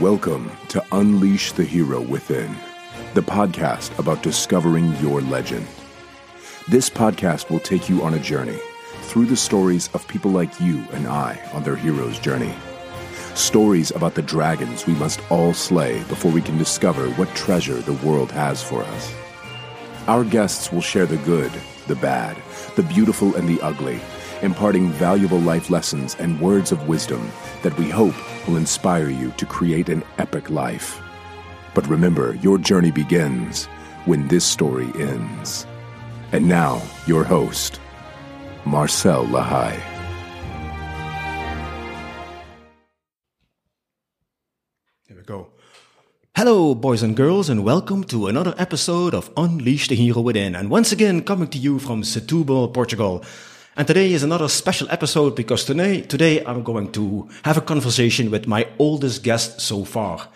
Welcome to Unleash the Hero Within, the podcast about discovering your legend. This podcast will take you on a journey through the stories of people like you and I on their hero's journey. Stories about the dragons we must all slay before we can discover what treasure the world has for us. Our guests will share the good, the bad, the beautiful, and the ugly, imparting valuable life lessons and words of wisdom that we hope will inspire you to create an epic life. But remember, your journey begins when this story ends. And now, your host, Marcel Lahai. Here we go. Hello, boys and girls, and welcome to another episode of Unleash the Hero Within. And once again, coming to you from Setúbal, Portugal. And today is another special episode because today, today I'm going to have a conversation with my oldest guest so far,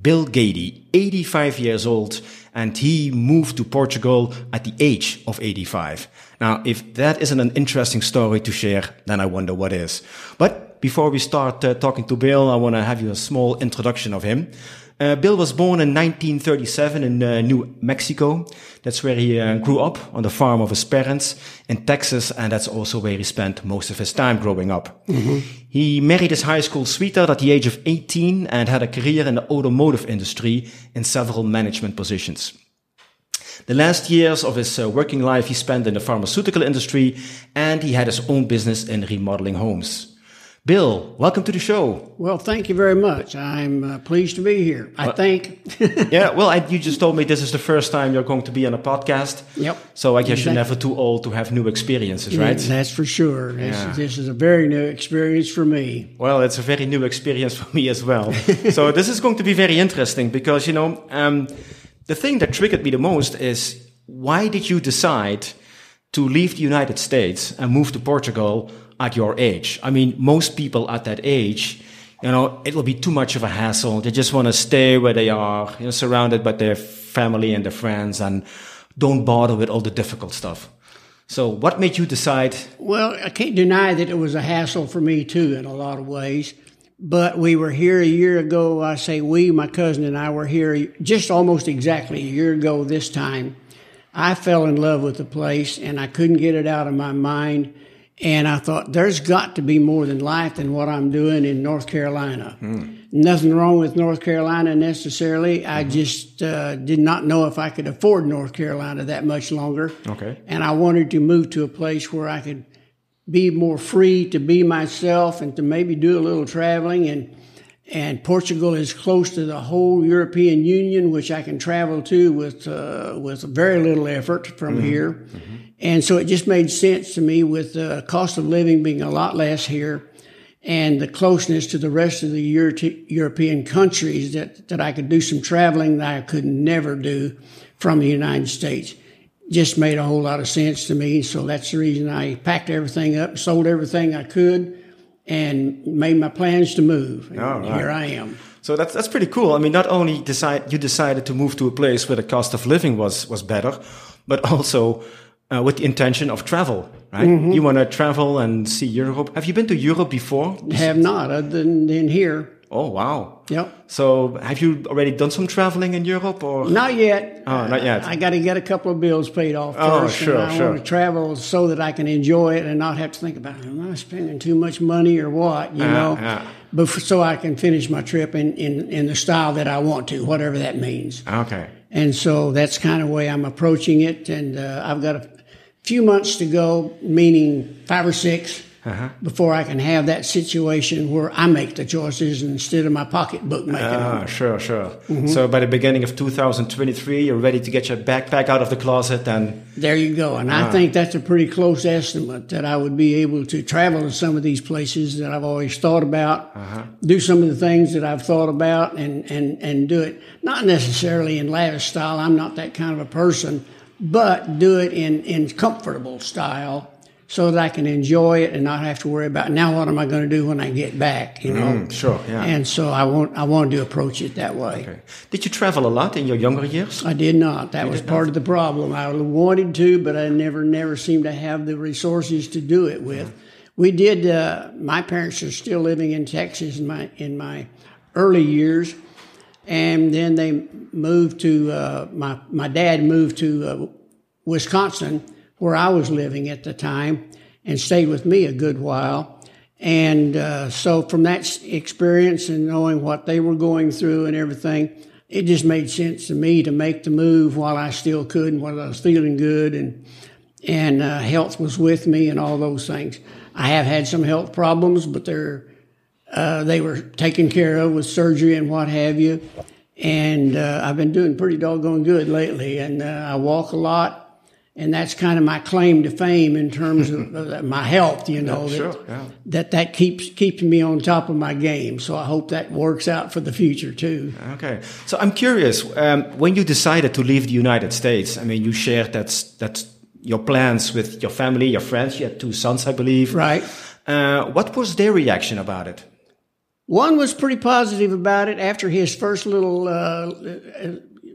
Bill Gady, 85 years old, and he moved to Portugal at the age of 85. Now, if that isn't an interesting story to share, then I wonder what is. But before we start uh, talking to Bill, I want to have you a small introduction of him. Uh, Bill was born in 1937 in uh, New Mexico. That's where he uh, grew up on the farm of his parents in Texas, and that's also where he spent most of his time growing up. He married his high school sweetheart at the age of 18 and had a career in the automotive industry in several management positions. The last years of his uh, working life he spent in the pharmaceutical industry, and he had his own business in remodeling homes. Bill, welcome to the show. Well, thank you very much. I'm uh, pleased to be here. I think. yeah, well, I, you just told me this is the first time you're going to be on a podcast. Yep. So I guess you're never too old to have new experiences, right? That's for sure. This, Yeah. this is a very new experience for me. Well, it's a very new experience for me as well. so this is going to be very interesting because, you know, um, the thing that triggered me the most is why did you decide to leave the United States and move to Portugal at your age? I mean, most people at that age, you know, it will be too much of a hassle. They just want to stay where they are, you know, surrounded by their family and their friends and don't bother with all the difficult stuff. So what made you decide? Well, I can't deny that it was a hassle for me too in a lot of ways. But we were here a year ago. I say we, my cousin and I were here just almost exactly a year ago this time. I fell in love with the place and I couldn't get it out of my mind. And I thought, there's got to be more than life than what I'm doing in North Carolina. Nothing wrong with North Carolina necessarily. I just uh, did not know if I could afford North Carolina that much longer. Okay. And I wanted to move to a place where I could be more free to be myself and to maybe do a little traveling and and Portugal is close to the whole European Union, which I can travel to with uh, with very little effort from here, and so it just made sense to me with the cost of living being a lot less here, and the closeness to the rest of the Euro- European countries that that I could do some traveling that I could never do from the United States just made a whole lot of sense to me. So that's the reason I packed everything up, sold everything I could, and made my plans to move. And right. Here I am. So that's that's pretty cool. I mean, not only decide you decided to move to a place where the cost of living was was better, but also uh, with the intention of travel. Right? Mm-hmm. You want to travel and see Europe. Have you been to Europe before? Have not, other than, than here. Oh wow! Yep. So have you already done some traveling in Europe or? Not yet. Oh, not yet. I got to get a couple of bills paid off First, Oh, first. sure, and I sure. want to travel so that I can enjoy it and not have to think about, am I spending too much money or what, you know? yeah. But so I can finish my trip in, in, in the style that I want to, whatever that means. Okay. And so that's kind of the way I'm approaching it. And uh, I've got a few months to go, meaning five or 6 Uh-huh. before I can have that situation where I make the choices instead of my pocketbook making them. Ah, sure, sure. Mm-hmm. So by the beginning of 2023, you're ready to get your backpack out of the closet and There you go. And I think that's a pretty close estimate that I would be able to travel to some of these places that I've always thought about, do some of the things that I've thought about and, and, and do it not necessarily in lavish style. I'm not that kind of a person, but do it in, in comfortable style so that I can enjoy it and not have to worry about now what am I going to do when I get back, you know? Mm, sure, yeah. And so I want, I wanted to approach it that way. Okay. Did you travel a lot in your younger years? I did not. That was part of the problem. I wanted to, but I never, never seemed to have the resources to do it with. We did. Uh, my parents are still living in Texas in my in my early years, and then they moved to uh, my my dad moved to uh, Wisconsin, where I was living at the time, and stayed with me a good while. And uh, so, from that experience and knowing what they were going through and everything, it just made sense to me to make the move while I still could and while I was feeling good and and uh, health was with me and all those things. I have had some health problems, but they're uh, they were taken care of with surgery and what have you. And uh, I've been doing pretty doggone good lately. And uh, I walk a lot, and that's kind of my claim to fame in terms of my health. You know Yeah, that, sure, yeah. that that keeps keeps me on top of my game. So I hope that works out for the future too. Okay, so I'm curious. Um, when you decided to leave the United States, I mean, you shared that's that's your plans with your family, your friends. You had two sons, I believe. Right. Uh, what was their reaction about it? One was pretty positive about it after his first little uh,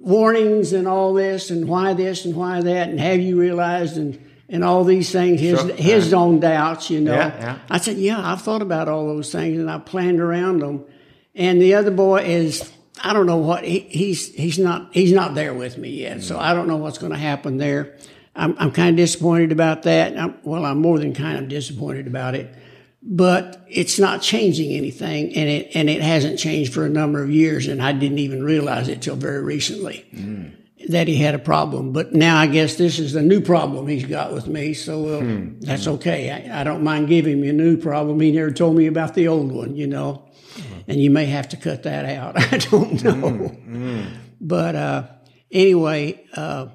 warnings and all this, and why this and why that, and have you realized and and all these things. His Sure. his own doubts, you know. Yeah, yeah. I said, yeah, I've thought about all those things and I planned around them. And the other boy is, I don't know what he, he's he's not he's not there with me yet, so I don't know what's going to happen there. I'm I'm kind of disappointed about that. I'm, well, I'm more than kind of disappointed about it but it's not changing anything and it and it hasn't changed for a number of years and I didn't even realize it till very recently mm. that he had a problem. But now I guess this is the new problem he's got with me so well, that's hmm. okay. I, I don't mind giving him a new problem. He never told me about the old one you know hmm. and you may have to cut that out. I don't know. But uh, anyway uh,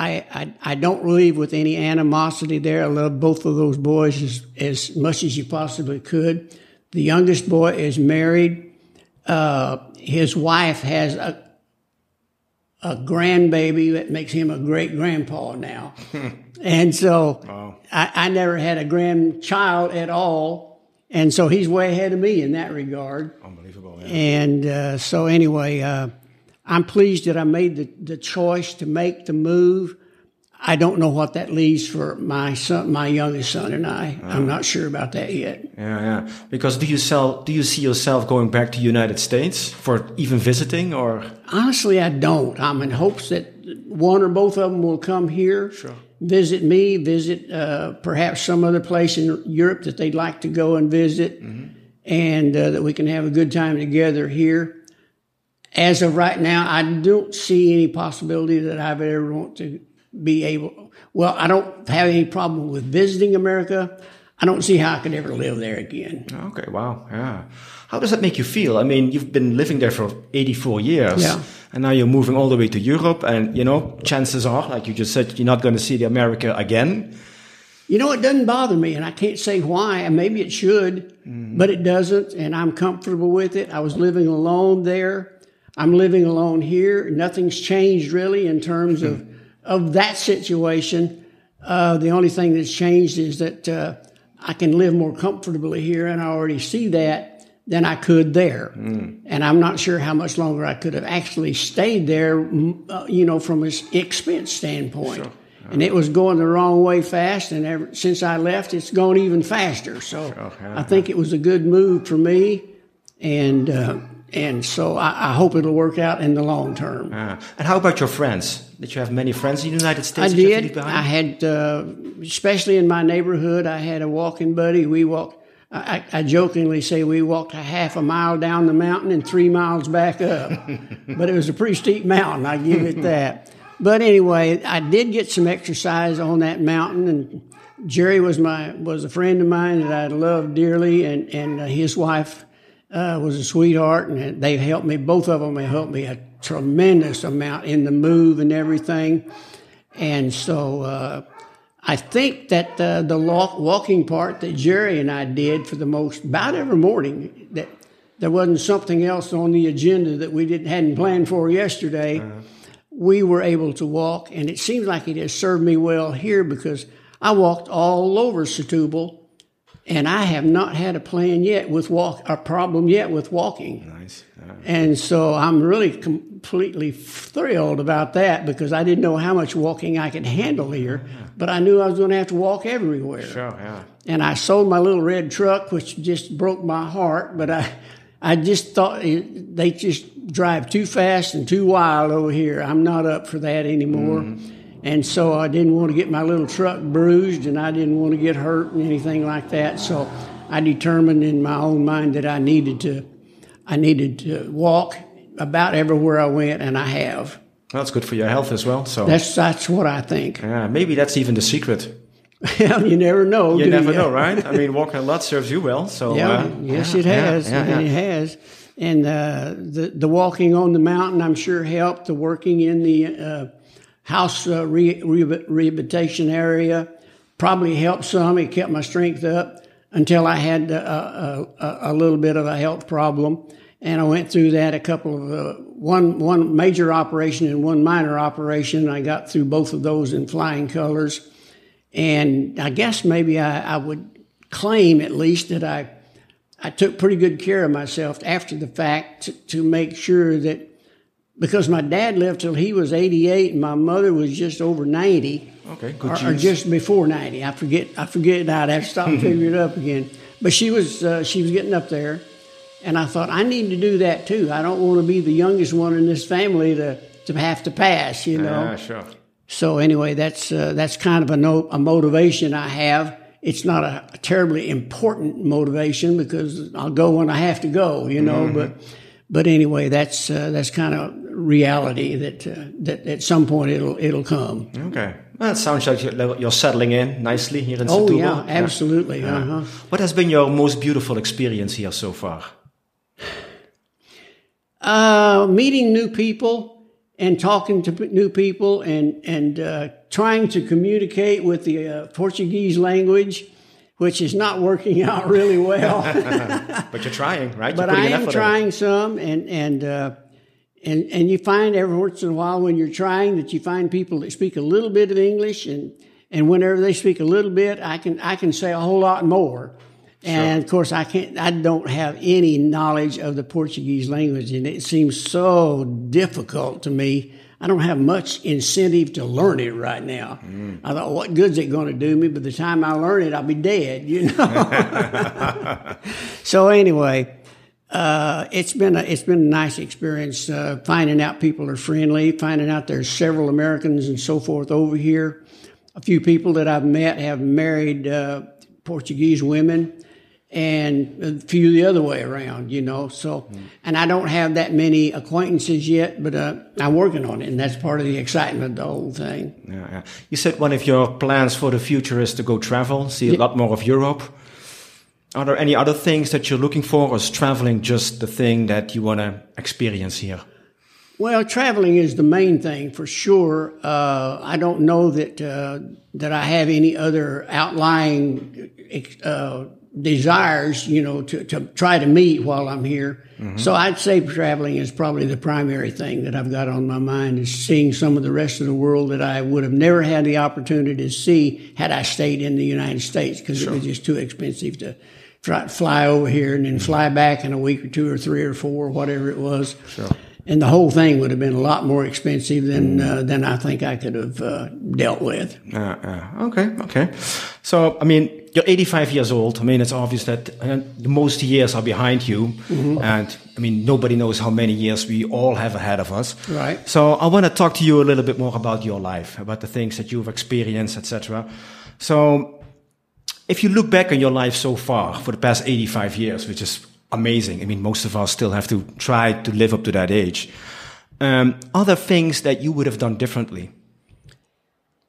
I, I I don't leave with any animosity there. I love both of those boys as, as much as you possibly could. The youngest boy is married. Uh, his wife has a a grandbaby that makes him a great grandpa now. and so I, I never had a grandchild at all. And so he's way ahead of me in that regard. Unbelievable. Yeah. And uh, so, anyway, uh, I'm pleased that I made the, the choice to make the move. I don't know what that leaves for my son, my youngest son, and I. I'm not sure about that yet. Yeah, yeah. Because do you sell? Do you see yourself going back to United States for even visiting, or Honestly, I don't. I'm in hopes that one or both of them will come here, visit me, visit uh, perhaps some other place in Europe that they'd like to go and visit, and uh, that we can have a good time together here. As of right now, I don't see any possibility that I would ever want to be able. Well, I don't have any problem with visiting America. I don't see how I could ever live there again. okay, wow, yeah. How does that make you feel? I mean, you've been living there for 84 years, Yeah. and now you're moving all the way to Europe, and you know, chances are, like you just said, you're not going to see the America again. You know, it doesn't bother me, and I can't say why, and maybe it should, mm-hmm. but it doesn't, and I'm comfortable with it. I was living alone there. I'm living alone here. Nothing's changed really in terms of, of that situation. Uh, the only thing that's changed is that uh, I can live more comfortably here, and I already see that than I could there. And I'm not sure how much longer I could have actually stayed there, uh, you know, from an expense standpoint. Sure. And it was going the wrong way fast, and ever since I left, it's gone even faster. So I think it was a good move for me, and uh, and so I, I hope it'll work out in the long term. Ah. And how about your friends? Did you have many friends in the United States? that you had to leave did. I had, uh, especially in my neighborhood, I had a walking buddy. We walked. I, I jokingly say we walked a half a mile down the mountain and three miles back up, but it was a pretty steep mountain. I give it that. But anyway, I did get some exercise on that mountain, and Jerry was my was a friend of mine that I loved dearly, and and uh, his wife uh, was a sweetheart, and they've helped me. Both of them have helped me a tremendous amount in the move and everything. And so uh, I think that uh, the walk, walking part that Jerry and I did for the most about every morning that there wasn't something else on the agenda that we didn't hadn't planned for yesterday. We were able to walk, and it seems like it has served me well here because I walked all over Setúbal, and I have not had a plan yet with walk a problem yet with walking. nice. Yeah. And so I'm really completely thrilled about that because I didn't know how much walking I could handle here, but I knew I was going to have to walk everywhere. Sure, yeah. And I sold my little red truck, which just broke my heart, but I, I just thought it, they just drive too fast and too wild over here. I'm not up for that anymore. Mm-hmm. And so I didn't want to get my little truck bruised and I didn't want to get hurt and anything like that. So I determined in my own mind that I needed to I needed to walk about everywhere I went and I have. That's good for your health as well. So that's that's what I think. Yeah, maybe that's even the secret. Well, you never know. You never you? know, right? I mean, walking a lot serves you well. So yeah, uh, yes, yeah, it has. Yeah, yeah, it has. And uh, the the walking on the mountain, I'm sure, helped. The working in the uh, house uh, re- rehabilitation area probably helped some. It kept my strength up until I had a, a, a little bit of a health problem and I went through that a couple of uh, one one major operation and one minor operation. I got through both of those in flying colors, and I guess maybe I, I would claim at least that I I took pretty good care of myself after the fact to, to make sure that because my dad lived till he was 88 and my mother was just over 90 okay good or, or just before 90 i forget i forget i'd have to stop and figure it up again but she was uh, she was getting up there and I thought, I need to do that too. I don't want to be the youngest one in this family to, to have to pass, you know. Yeah, sure. So anyway, that's uh, that's kind of a, no, a motivation I have. It's not a, a, terribly important motivation because I'll go when I have to go, you know. Mm-hmm. But but anyway, that's uh, that's kind of reality that uh, that at some point it'll it'll come. Okay. Well, it sounds like you're, you're settling in nicely here in Oh Setúbal. yeah, absolutely. Yeah. Uh-huh. What has been your most beautiful experience here so far? Uh, meeting new people and talking to new people and and uh, trying to communicate with the uh, Portuguese language, which is not working out really well. but you're trying, right? You're but I am trying some, and and uh, and and you find every once in a while when you're trying that you find people that speak a little bit of English, and and whenever they speak a little bit, I can I can say a whole lot more. And sure. of course, I can't, I don't have any knowledge of the Portuguese language and it seems so difficult to me. I don't have much incentive to learn it right now. Mm. I thought, what good's it going to do me? By the time I learn it, I'll be dead, you know? so anyway, uh, it's been a, it's been a nice experience, uh, finding out people are friendly, finding out there's several Americans and so forth over here. A few people that I've met have married, uh, Portuguese women and a few the other way around, you know. So, mm. and I don't have that many acquaintances yet, but uh, I'm working on it, and that's part of the excitement of the whole thing. Yeah, yeah. You said one of your plans for the future is to go travel, see a yeah. lot more of Europe. Are there any other things that you're looking for, or is traveling just the thing that you want to experience here? Well, traveling is the main thing for sure. Uh, I don't know that uh, that I have any other outlying uh, desires, you know, to, to try to meet while I'm here. Mm-hmm. So I'd say traveling is probably the primary thing that I've got on my mind is seeing some of the rest of the world that I would have never had the opportunity to see had I stayed in the United States because sure. it was just too expensive to try fly over here and then fly back in a week or two or three or four, whatever it was. Sure and the whole thing would have been a lot more expensive than uh, than I think I could have uh, dealt with. Uh, uh, okay, okay. So I mean, you're 85 years old. I mean, it's obvious that uh, most years are behind you, mm-hmm. and I mean, nobody knows how many years we all have ahead of us. Right. So I want to talk to you a little bit more about your life, about the things that you've experienced, etc. So. If you look back on your life so far for the past 85 years, which is amazing. I mean, most of us still have to try to live up to that age. Um, other things that you would have done differently?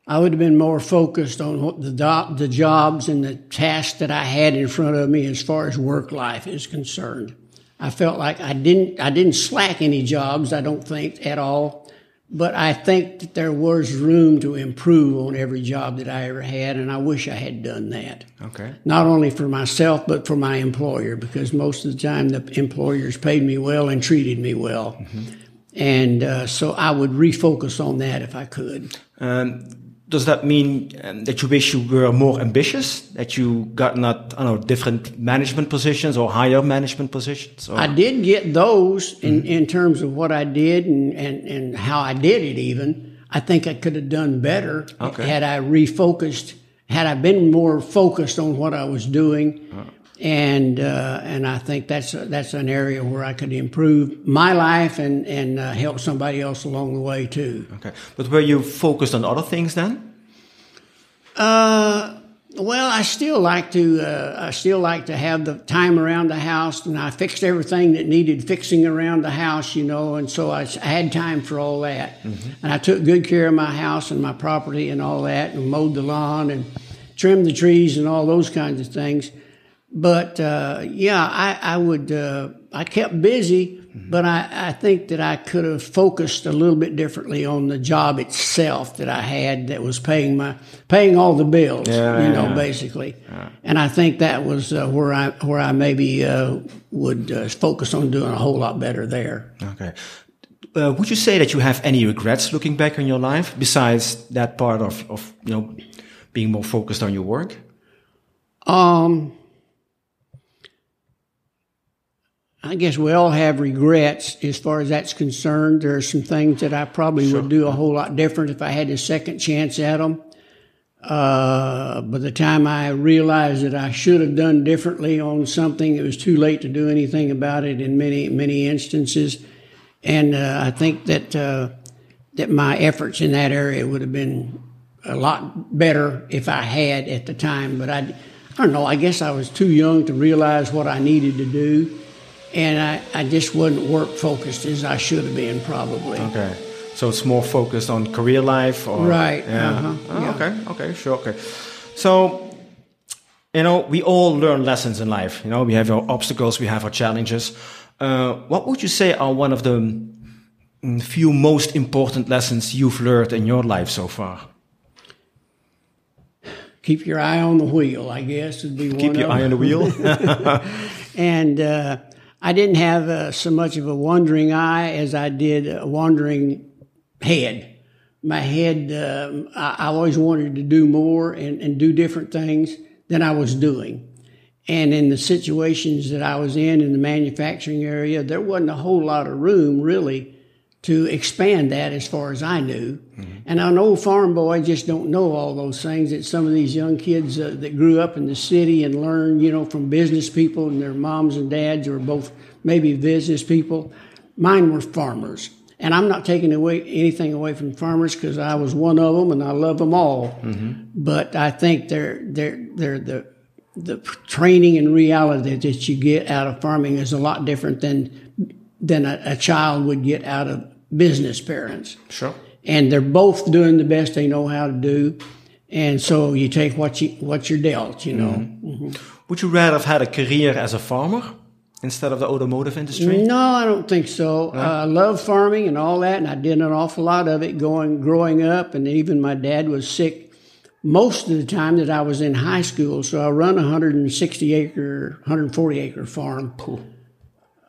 I would have been more focused on the, do- the jobs and the tasks that I had in front of me as far as work life is concerned. I felt like I didn't I didn't slack any jobs. I don't think at all. But I think that there was room to improve on every job that I ever had, and I wish I had done that. Okay. Not only for myself, but for my employer, because most of the time the employers paid me well and treated me well. Mm-hmm. And uh, so I would refocus on that if I could. Um, does that mean um, that you wish you were more ambitious? That you got not, I know, different management positions or higher management positions? Or? I did get those in, mm-hmm. in terms of what I did and, and, and how I did it even. I think I could have done better okay. had I refocused, had I been more focused on what I was doing. Uh-huh. And uh, and I think that's that's an area where I could improve my life and and uh, help somebody else along the way too. Okay, but were you focused on other things then? Uh, well, I still like to. Uh, I still like to have the time around the house, and I fixed everything that needed fixing around the house, you know. And so I, I had time for all that, mm-hmm. and I took good care of my house and my property and all that, and mowed the lawn and trimmed the trees and all those kinds of things. But uh, yeah, I, I would. Uh, I kept busy, mm-hmm. but I, I think that I could have focused a little bit differently on the job itself that I had that was paying my paying all the bills. Yeah, you know, yeah. basically. And I think that was uh, where I where I maybe uh, would uh, focus on doing a whole lot better there. Okay. Uh, would you say that you have any regrets looking back on your life besides that part of, of you know being more focused on your work? Um, I guess we all have regrets as far as that's concerned. There are some things that I probably sure. would do a whole lot different if I had a second chance at them. Uh, by the time I realized that I should have done differently on something, it was too late to do anything about it in many, many instances. And uh, I think that uh, that my efforts in that area would have been a lot better if I had at the time. But I, I don't know. I guess I was too young to realize what I needed to do and I, I just wasn't work focused as I should have been probably. Okay. So it's more focused on career life or Right. Yeah. Uh-huh. Oh, yeah. Okay, okay, sure, okay. So you know, we all learn lessons in life. You know, we have our obstacles, we have our challenges. Uh, what would you say are one of the mm, few most important lessons you've learned in your life so far? Keep your eye on the wheel, I guess, would be one Keep your eye on the wheel. and uh, I didn't have uh, so much of a wandering eye as I did a wandering head. My head, um, I, I, always wanted to do more and, and do different things than I was doing. And in the situations that I was in in the manufacturing area, there wasn't a whole lot of room really to expand that as far as I knew. Mm-hmm. And an old farm boy just don't know all those things that some of these young kids uh, that grew up in the city and learned, you know, from business people and their moms and dads or both maybe business people. Mine were farmers. And I'm not taking away anything away from farmers because I was one of them and I love them all. Mm-hmm. But I think they're they're they're the the training and reality that you get out of farming is a lot different than than a, a child would get out of business parents. Sure. And they're both doing the best they know how to do. And so you take what you what you're dealt, you know. Mm-hmm. Mm-hmm. Would you rather have had a career as a farmer instead of the automotive industry? No, I don't think so. No? Uh, I love farming and all that, and I did an awful lot of it going growing up. And even my dad was sick most of the time that I was in high school. So I run a 160 acre, 140 acre farm. Cool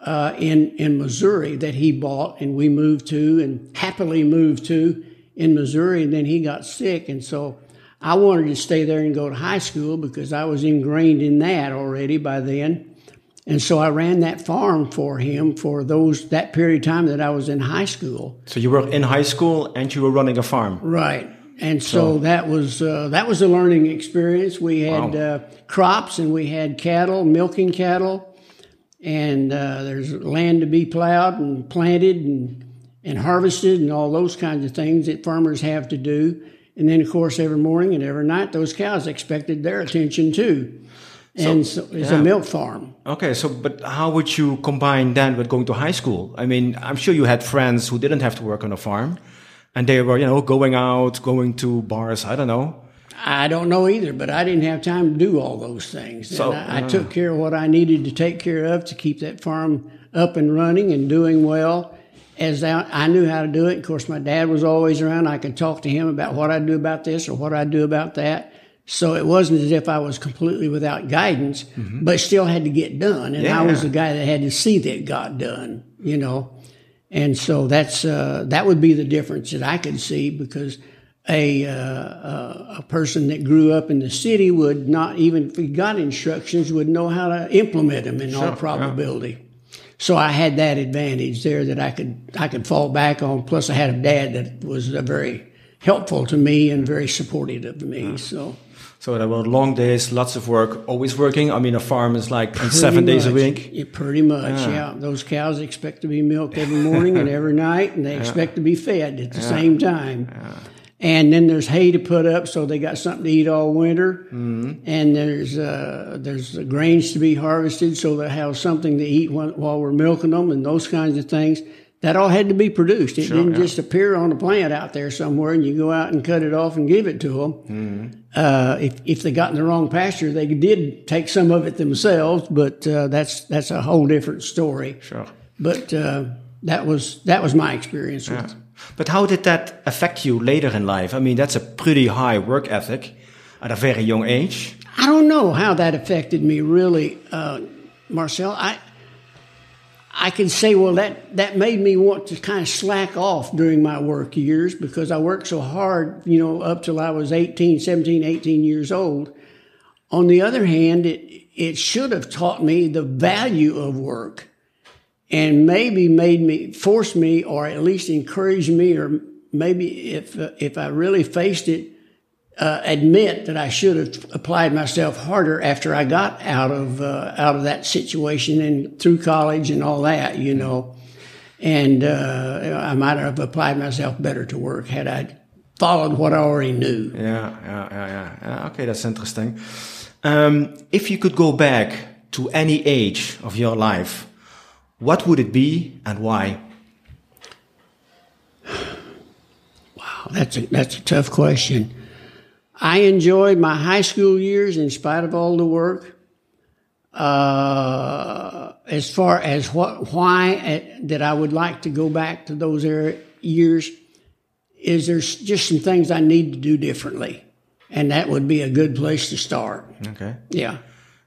uh, in in Missouri that he bought and we moved to and happily moved to in Missouri. And then he got sick, and so I wanted to stay there and go to high school because I was ingrained in that already by then. And so I ran that farm for him for those that period of time that I was in high school. So you were in high school and you were running a farm, right? And so, so that was uh, that was a learning experience. We had wow. uh, crops and we had cattle, milking cattle, and uh, there's land to be plowed and planted and and harvested and all those kinds of things that farmers have to do. And then, of course, every morning and every night, those cows expected their attention too. And so, so it's yeah. a milk farm. Okay, so but how would you combine that with going to high school? I mean, I'm sure you had friends who didn't have to work on a farm, and they were, you know, going out, going to bars. I don't know. I don't know either, but I didn't have time to do all those things. So, I, I, took care of what I needed to take care of to keep that farm up and running and doing well. As I, I knew how to do it. Of course, my dad was always around. I could talk to him about what I do about this or what I do about that. So it wasn't as if I was completely without guidance, mm-hmm. but still had to get done. And yeah. I was the guy that had to see that it got done, you know. And so that's uh, that would be the difference that I could see because a, uh, a person that grew up in the city would not even if he got instructions would know how to implement them in sure, all probability. Yeah. So I had that advantage there that I could I could fall back on. Plus, I had a dad that was very helpful to me and very supportive of me. Yeah. So. So there were long days, lots of work, always working. I mean, a farm is like seven days a week. Yeah, pretty much, yeah. Those cows expect to be milked every morning and every night, and they expect to be fed at the same time. And then there's hay to put up, so they got something to eat all winter. Mm-hmm. And there's uh, there's the grains to be harvested, so they have something to eat while, while we're milking them, and those kinds of things. That all had to be produced. It didn't yeah. just appear on a plant out there somewhere, and you go out and cut it off and give it to them. Mm-hmm. Uh, if if they got in the wrong pasture, they did take some of it themselves, but uh, that's that's a whole different story. Sure. But uh, that was that was my experience with. But how did that affect you later in life? I mean, that's a pretty high work ethic at a very young age. I don't know how that affected me really, uh, Marcel. I I can say, well, that that made me want to kind of slack off during my work years because I worked so hard, you know, up till I was 18, 17, 18 years old. On the other hand, it it should have taught me the value of work and maybe made me force me or at least encourage me or maybe if uh, if I really faced it uh, admit that I should have applied myself harder after I got out of uh, out of that situation and through college and all that, you know. And uh, I might have applied myself better to work had I followed what I already knew. Yeah, yeah, yeah, yeah. okay, that's interesting. Um, if you could go back to any age of your life, what would it be and why? Wow, that's a that's a tough question. I enjoyed my high school years in spite of all the work. Uh, as far as what why uh, that I would like to go back to those era, years is there's just some things I need to do differently, and that would be a good place to start. Okay. Yeah.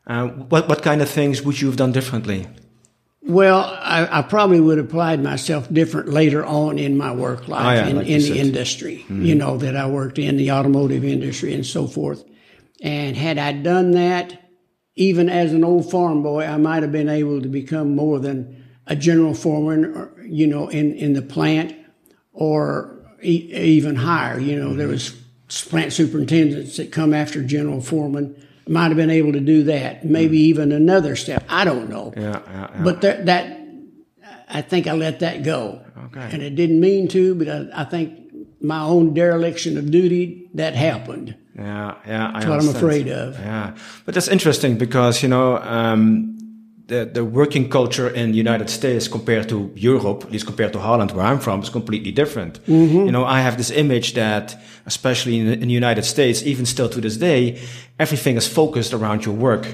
Uh, what what kind of things would you have done differently? Well, I, I probably would have applied myself different later on in my work oh, life Oh, yeah, in, like in the industry, you mm-hmm. know, that I worked in the automotive industry and so forth. And had I done that, even as an old farm boy, I might have been able to become more than a general foreman, or, you know, in, in the plant or e- even higher. You know, there mm-hmm. was plant superintendents that come after general foreman. Might have been able to do that. Maybe even another step. I don't know. Yeah, yeah, yeah. But that, that I think I let that go. Okay. And it didn't mean to, but I, I think my own dereliction of duty that happened. Yeah, yeah. I That's what I'm afraid of. Yeah, but that's interesting because you know um, the the working culture in the United States compared to Europe, at least compared to Holland, where I'm from, is completely different. Mm-hmm. You know, I have this image that, especially in, in the United States, even still to this day, everything is focused around your work.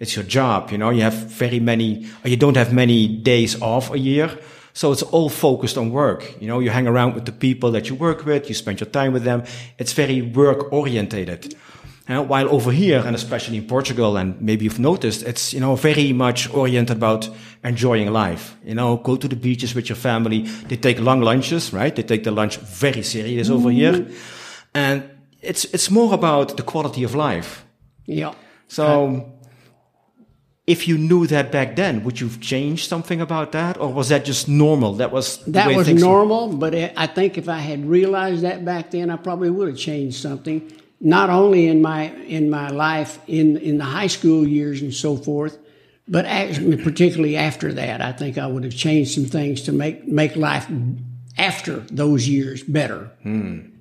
It's your job. You know, you have very many, or you don't have many days off a year. So it's all focused on work. You know, you hang around with the people that you work with, you spend your time with them. It's very work orientated. Uh, while over here, and especially in Portugal, and maybe you've noticed, it's, you know, very much oriented about enjoying life. You know, go to the beaches with your family. They take long lunches, right? They take the lunch very serious over here. And it's, it's more about the quality of life. Yeah. So, if you knew that back then, would you've changed something about that, or was that just normal? That was the That way was things were? normal, but I I think if I had realized that back then, I probably would have changed something. Not only in my in my life in in the high school years and so forth, but actually, particularly after that, I think I would have changed some things to make make life after those years better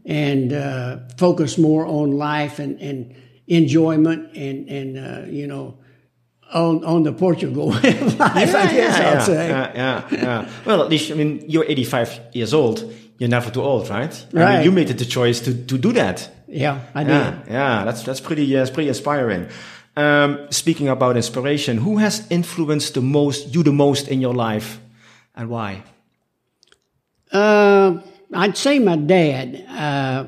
and uh, focus more on life and, and enjoyment and and uh, you know on on the Portugal life. I guess yeah, I'll say. Yeah, yeah, yeah. Well, at least I mean you're 85 years old. You're never too old, right? I mean, you made it the choice to to do that. Yeah, I did. Yeah, yeah. That's that's pretty uh, that's pretty inspiring. Um, speaking about inspiration, who has influenced the most you the most in your life, and why? Uh, I'd say my dad. Uh,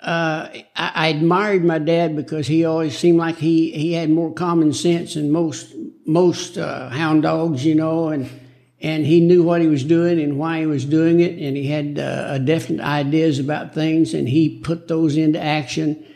uh, I, I admired my dad because he always seemed like he, he had more common sense than most most uh, hound dogs, you know, and and he knew what he was doing and why he was doing it, and he had uh, definite ideas about things, and he put those into action.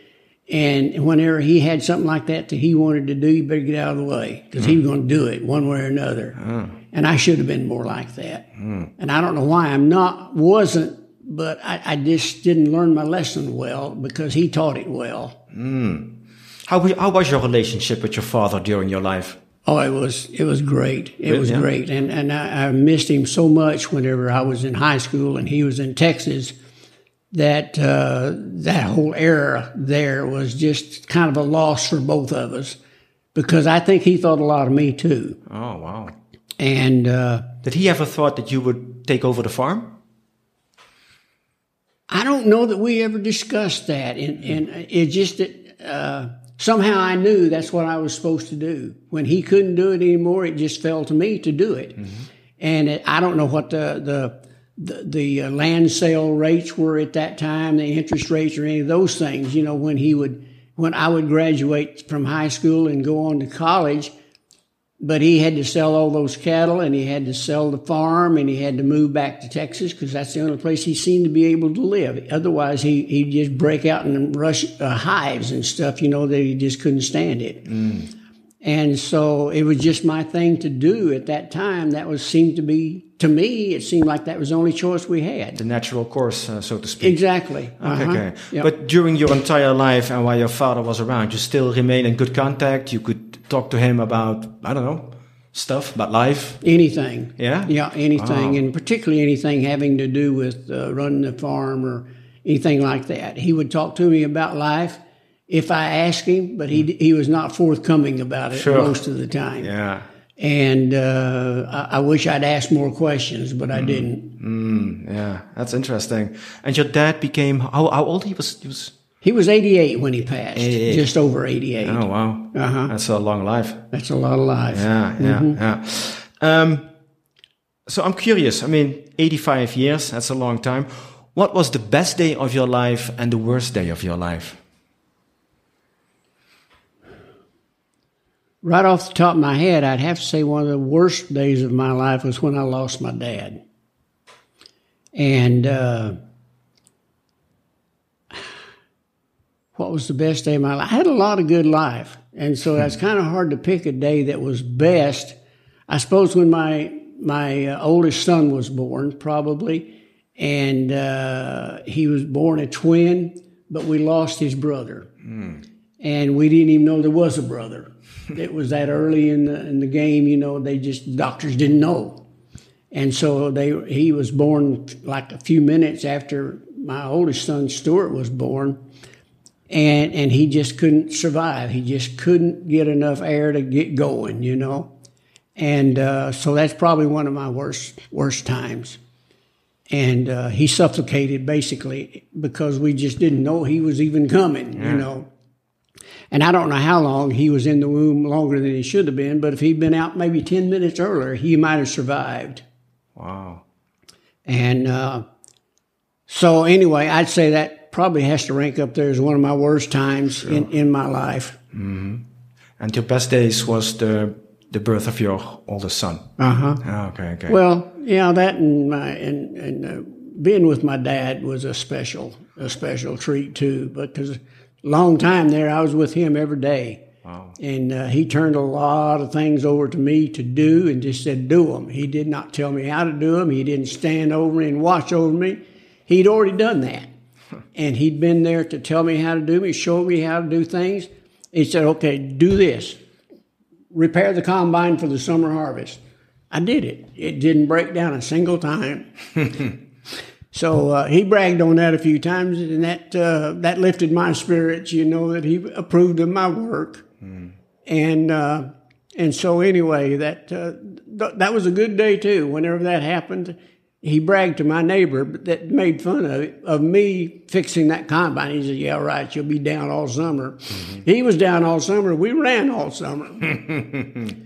And whenever he had something like that that he wanted to do, you better get out of the way because he was going to do it one way or another. Hmm. And I should have been more like that. Hmm. And I don't know why I'm not, wasn't but I, I just didn't learn my lesson well because he taught it well. Hmm. How, how was your relationship with your father during your life? Oh, it was it was great. It was yeah. great, and and I, I missed him so much whenever I was in high school and he was in Texas. That uh, that whole era there was just kind of a loss for both of us, because I think he thought a lot of me too. Oh, wow. And uh, Did he ever thought that you would take over the farm? I don't know that we ever discussed that, and, and it just that uh, somehow I knew that's what I was supposed to do. When he couldn't do it anymore, it just fell to me to do it. And it, I don't know what the the the, the uh, land sale rates were at that time, the interest rates or any of those things. You know, when he would when I would graduate from high school and go on to college, but he had to sell all those cattle and he had to sell the farm and he had to move back to Texas because that's the only place he seemed to be able to live. Otherwise, he, he'd just break out in rush uh, hives and stuff, you know, that he just couldn't stand it. And so it was just my thing to do at that time. That was seemed to be, to me, it seemed like that was the only choice we had. The natural course, uh, so to speak. Exactly. Okay, Uh-huh. okay. Yep. But during your entire life and while your father was around, you still remain in good contact. You could talk to him about, I don't know, stuff about life. Anything. Yeah? Yeah, anything, Wow. and particularly anything having to do with uh, running the farm or anything like that. He would talk to me about life if I asked him, but he he was not forthcoming about it Sure. most of the time. Yeah. And uh, I, I wish I'd asked more questions, but. I didn't. Yeah, that's interesting. And your dad became how, how old? He was. He was. He was 88 when he passed, 88. just over 88. Oh wow, Uh-huh. that's a long life. That's a lot of life. Yeah, yeah, yeah. Um, so I'm curious. I mean, 85 years. That's a long time. What was the best day of your life and the worst day of your life? Right off the top of my head, I'd have to say one of the worst days of my life was when I lost my dad. And uh, what was the best day of my life? I had a lot of good life, and so it's kind of hard to pick a day that was best. I suppose when my my uh, oldest son was born, probably, and uh, he was born a twin, but we lost his brother and we didn't even know there was a brother. it was that early in the in the game, you know. They just doctors didn't know, and so they he was born like a few minutes after my oldest son Stuart was born, and and he just couldn't survive. He just couldn't get enough air to get going, you know, and uh, so that's probably one of my worst worst times. And uh, he suffocated basically because we just didn't know he was even coming, you know. And I don't know how long he was in the womb longer than he should have been, but if he'd been out maybe 10 minutes earlier, he might have survived. Wow. And uh, so, anyway, I'd say that probably has to rank up there as one of my worst times in, in my life. And your best days was the the birth of your oldest son. Uh huh. Ah, okay, okay. Well, yeah, that and my and and uh, being with my dad was a special a special treat too. Because a long time there, I was with him every day, wow. and uh, he turned a lot of things over to me to do, and just said do them. He did not tell me how to do them. He didn't stand over me and watch over me. He'd already done that, and he'd been there to tell me how to do me, show me how to do things. He said, "Okay, do this." repair the combine for the summer harvest. I did it. It didn't break down a single time. so uh, he bragged on that a few times, and that uh, that lifted my spirits. You know that he approved of my work, and uh, and so anyway, that uh, th- that was a good day too. Whenever that happened, he bragged to my neighbor that made fun of it, of me fixing that combine. He said, "Yeah, right. You'll be down all summer." Mm-hmm. He was down all summer. We ran all summer.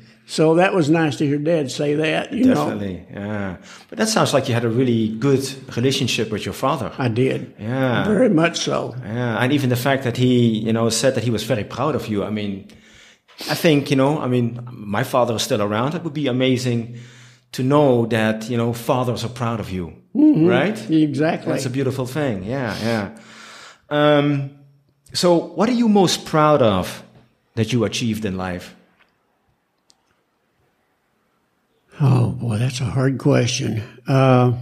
so that was nice to hear Dad say that. You know, Definitely, yeah. But that sounds like you had a really good relationship with your father. I did. Yeah. very much so. Yeah, and even the fact that he, you know, said that he was very proud of you. I mean, I think, you know, I mean, my father is still around. It would be amazing to know that, you know, fathers are proud of you, right? Exactly. That's a beautiful thing. Yeah, yeah. Um, so, what are you most proud of that you achieved in life? Oh boy, that's a hard question. Uh,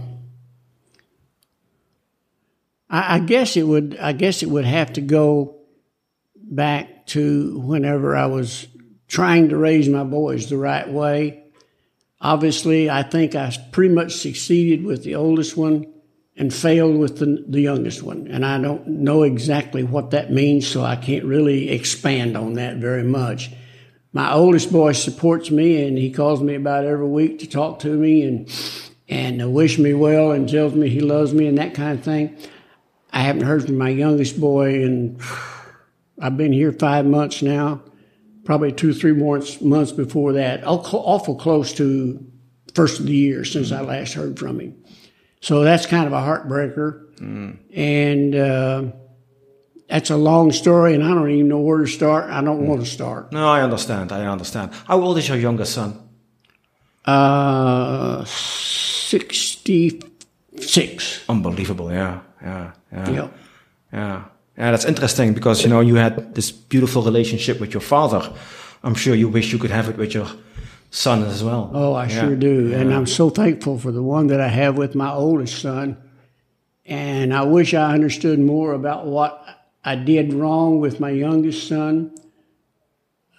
I, I guess it would. I guess it would have to go back to whenever I was trying to raise my boys the right way. Obviously, I think I pretty much succeeded with the oldest one and failed with the, the youngest one. And I don't know exactly what that means, so I can't really expand on that very much. My oldest boy supports me, and he calls me about every week to talk to me and and wish me well and tells me he loves me and that kind of thing. I haven't heard from my youngest boy, and I've been here five months now probably two, three more months before that, awful close to first of the year since I last heard from him. So that's kind of a heartbreaker. Mm. And uh, that's a long story, and I don't even know where to start. I don't mm. want to start. No, I understand. I understand. How old is your youngest son? Uh, 66. Unbelievable, yeah. Yeah. Yeah. Yep. Yeah. Yeah, that's interesting because you know you had this beautiful relationship with your father. I'm sure you wish you could have it with your son as well. Oh, I yeah. sure do, and I'm so thankful for the one that I have with my oldest son. And I wish I understood more about what I did wrong with my youngest son.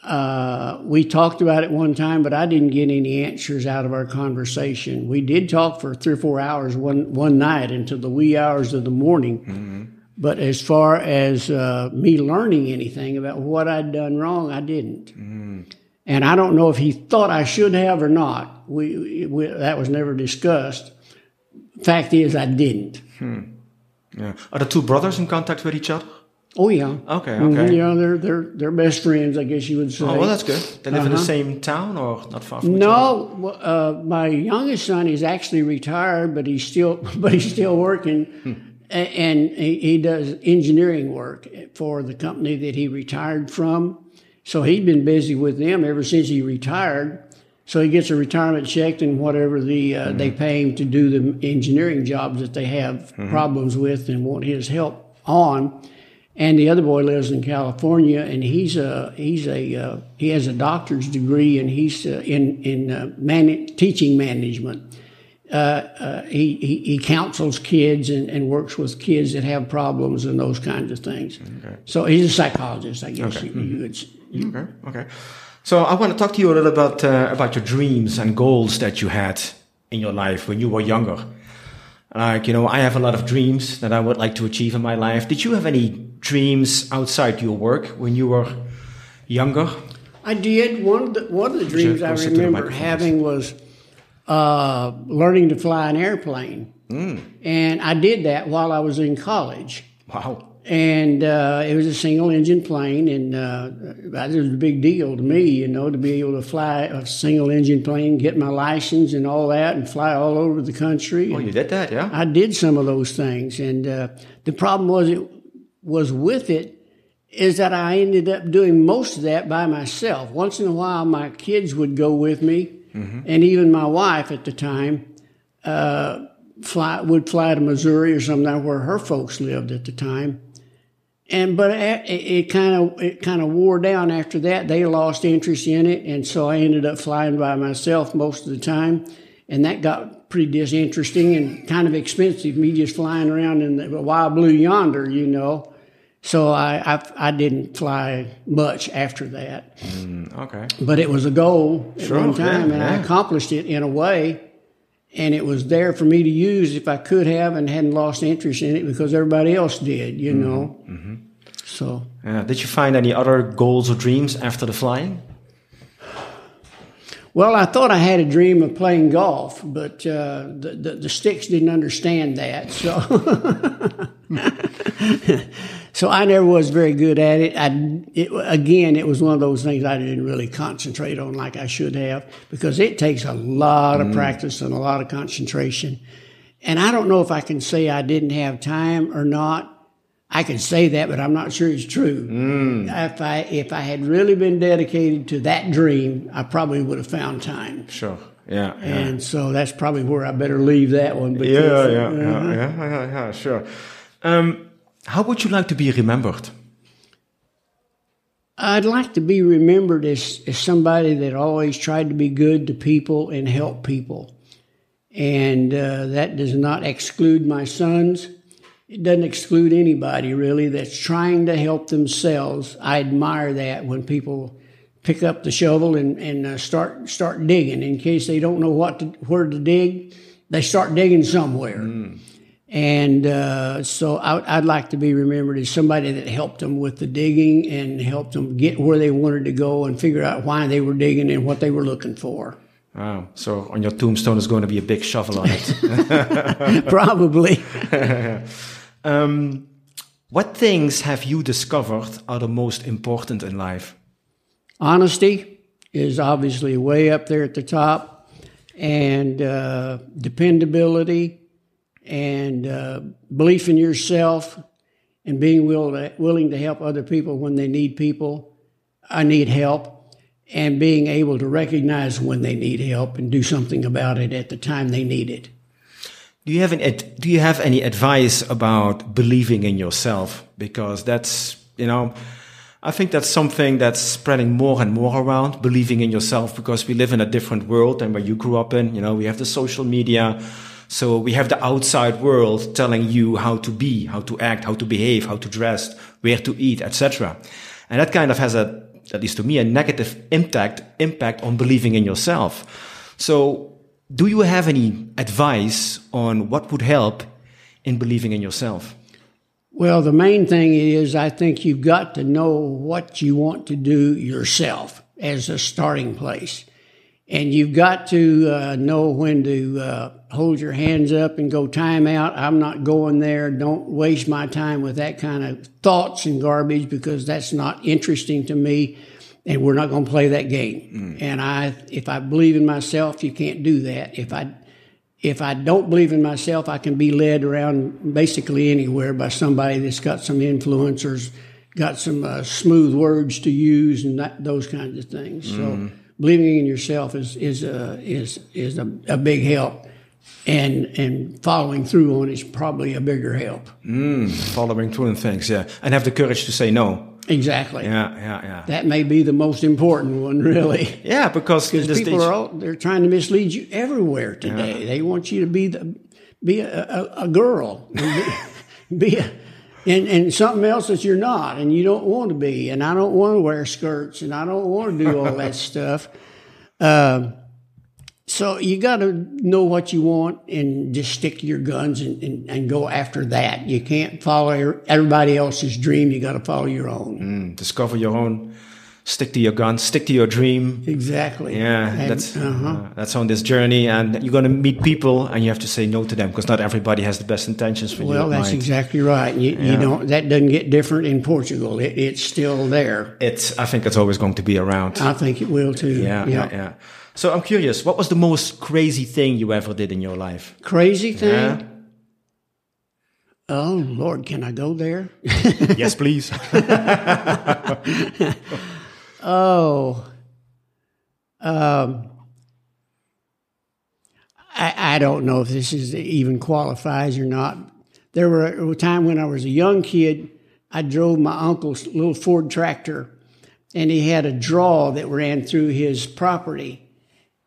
Uh, we talked about it one time, but I didn't get any answers out of our conversation. We did talk for three or four hours one one night into the wee hours of the morning. Mm-hmm but as far as uh, me learning anything about what I'd done wrong, I didn't. Mm. And I don't know if he thought I should have or not. We, we that was never discussed. Fact is, I didn't. Hmm. Yeah. Are the two brothers in contact with each other? Oh yeah. Okay. Okay. Mm-hmm. Yeah, they're they're they're best friends, I guess you would say. Oh well, that's good. They live uh-huh. in the uh-huh. same town or not far from no, uh, my youngest son is actually retired, but he's still but he's still working. And he does engineering work for the company that he retired from. So he'd been busy with them ever since he retired. So he gets a retirement check and whatever the uh, mm-hmm. they pay him to do the engineering jobs that they have mm-hmm. problems with and want his help on. And the other boy lives in California, and he's a he's a uh, he has a doctor's degree, and he's uh, in in uh, man- teaching management. Uh, uh, he, he, he, counsels kids and, and, works with kids that have problems and those kinds of things. Okay. So he's a psychologist, I guess. Okay. You, you would, you, okay. Okay. So I want to talk to you a little about uh, about your dreams and goals that you had in your life when you were younger. Like you know, I have a lot of dreams that I would like to achieve in my life. Did you have any dreams outside your work when you were younger? I did. One of the, one of the dreams I remember having was uh, learning to fly an airplane. Mm. And I did that while I was in college. Wow. And uh, it was a single engine plane, and uh, it was a big deal to me, you know, to be able to fly a single engine plane, get my license and all that, and fly all over the country. Oh, you did that, yeah? I did some of those things. And uh, the problem was, it was with it, is that I ended up doing most of that by myself. Once in a while, my kids would go with me, Mm-hmm. And even my wife at the time uh, fly, would fly to Missouri or something where her folks lived at the time. And but it kind of it kind of wore down after that. They lost interest in it, and so I ended up flying by myself most of the time, and that got pretty disinteresting and kind of expensive. Me just flying around in the wild blue yonder, you know. So I, I, I didn't fly much after that. Mm, okay. But it was a goal at sure, one time, yeah, and yeah. I accomplished it in a way. And it was there for me to use if I could have, and hadn't lost interest in it because everybody else did, you mm-hmm, know. Mm-hmm. So. Yeah. Did you find any other goals or dreams after the flying? Well, I thought I had a dream of playing golf, but uh, the, the, the sticks didn't understand that. So. So I never was very good at it. I, it. Again, it was one of those things I didn't really concentrate on like I should have because it takes a lot of mm. practice and a lot of concentration. And I don't know if I can say I didn't have time or not. I can say that, but I'm not sure it's true. Mm. If I if I had really been dedicated to that dream, I probably would have found time. Sure. Yeah, yeah. And so that's probably where I better leave that one. Because, yeah, yeah, uh, yeah, yeah, yeah, yeah, sure. Um, how would you like to be remembered? I'd like to be remembered as, as somebody that always tried to be good to people and help people. And uh, that does not exclude my sons. it doesn't exclude anybody really that's trying to help themselves. I admire that when people pick up the shovel and, and uh, start start digging. In case they don't know what to, where to dig, they start digging somewhere. Mm. And uh, so I, would like to be remembered as somebody that helped them with the digging and helped them get where they wanted to go and figure out why they were digging and what they were looking for. Wow. So on your tombstone is going to be a big shovel on it. Probably. um, what things have you discovered are the most important in life? Honesty is obviously way up there at the top, and uh, dependability and uh, belief in yourself and being will to, willing to help other people when they need people. I need help and being able to recognize when they need help and do something about it at the time they need it. Do you have any, do you have any advice about believing in yourself? Because that's, you know, I think that's something that's spreading more and more around, believing in yourself, because we live in a different world than where you grew up in. You know, we have the social media, so we have the outside world telling you how to be, how to act, how to behave, how to dress, where to eat, etc. And that kind of has a, at least to me, a negative impact, impact on believing in yourself. So do you have any advice on what would help in believing in yourself? Well, the main thing is I think you've got to know what you want to do yourself as a starting place. And you've got to uh, know when to uh, hold your hands up and go time out. I'm not going there. Don't waste my time with that kind of thoughts and garbage because that's not interesting to me. And we're not going to play that game. Mm. And I, if I believe in myself, you can't do that. If I, if I don't believe in myself, I can be led around basically anywhere by somebody that's got some influencers, got some uh, smooth words to use, and that, those kinds of things. Mm. So believing in yourself is is uh, is is a, a, big help, and and following through on is probably a bigger help. Mm, following through on things, yeah, and have the courage to say no. Exactly. Yeah, yeah, yeah. That may be the most important one, really. yeah, because people stage... are all, they're trying to mislead you everywhere today. Yeah. They want you to be the be a, a, a girl, be a and, and something else that you're not and you don't want to be. And I don't want to wear skirts and I don't want to do all that stuff. Um, so you got to know what you want and just stick to your guns and, and, and, go after that. You can't follow everybody else's dream. You got to follow your own. Mm, discover your own stick to your gun, stick to your dream. Exactly. Yeah, and, that's uh-huh. uh, that's on this journey, and you're going to meet people, and you have to say no to them because not everybody has the best intentions for well, you. Well, that's mind. exactly right. You, yeah. you don't. That doesn't get different in Portugal. It, it's still there. It's. I think it's always going to be around. I think it will too. Yeah, yeah, yeah. yeah. So I'm curious. What was the most crazy thing you ever did in your life? Crazy thing. Yeah. Oh Lord, can I go there? yes, please. Oh, um, I, I don't know if this is even qualifies or not. There were a time when I was a young kid, I drove my uncle's little Ford tractor, and he had a draw that ran through his property.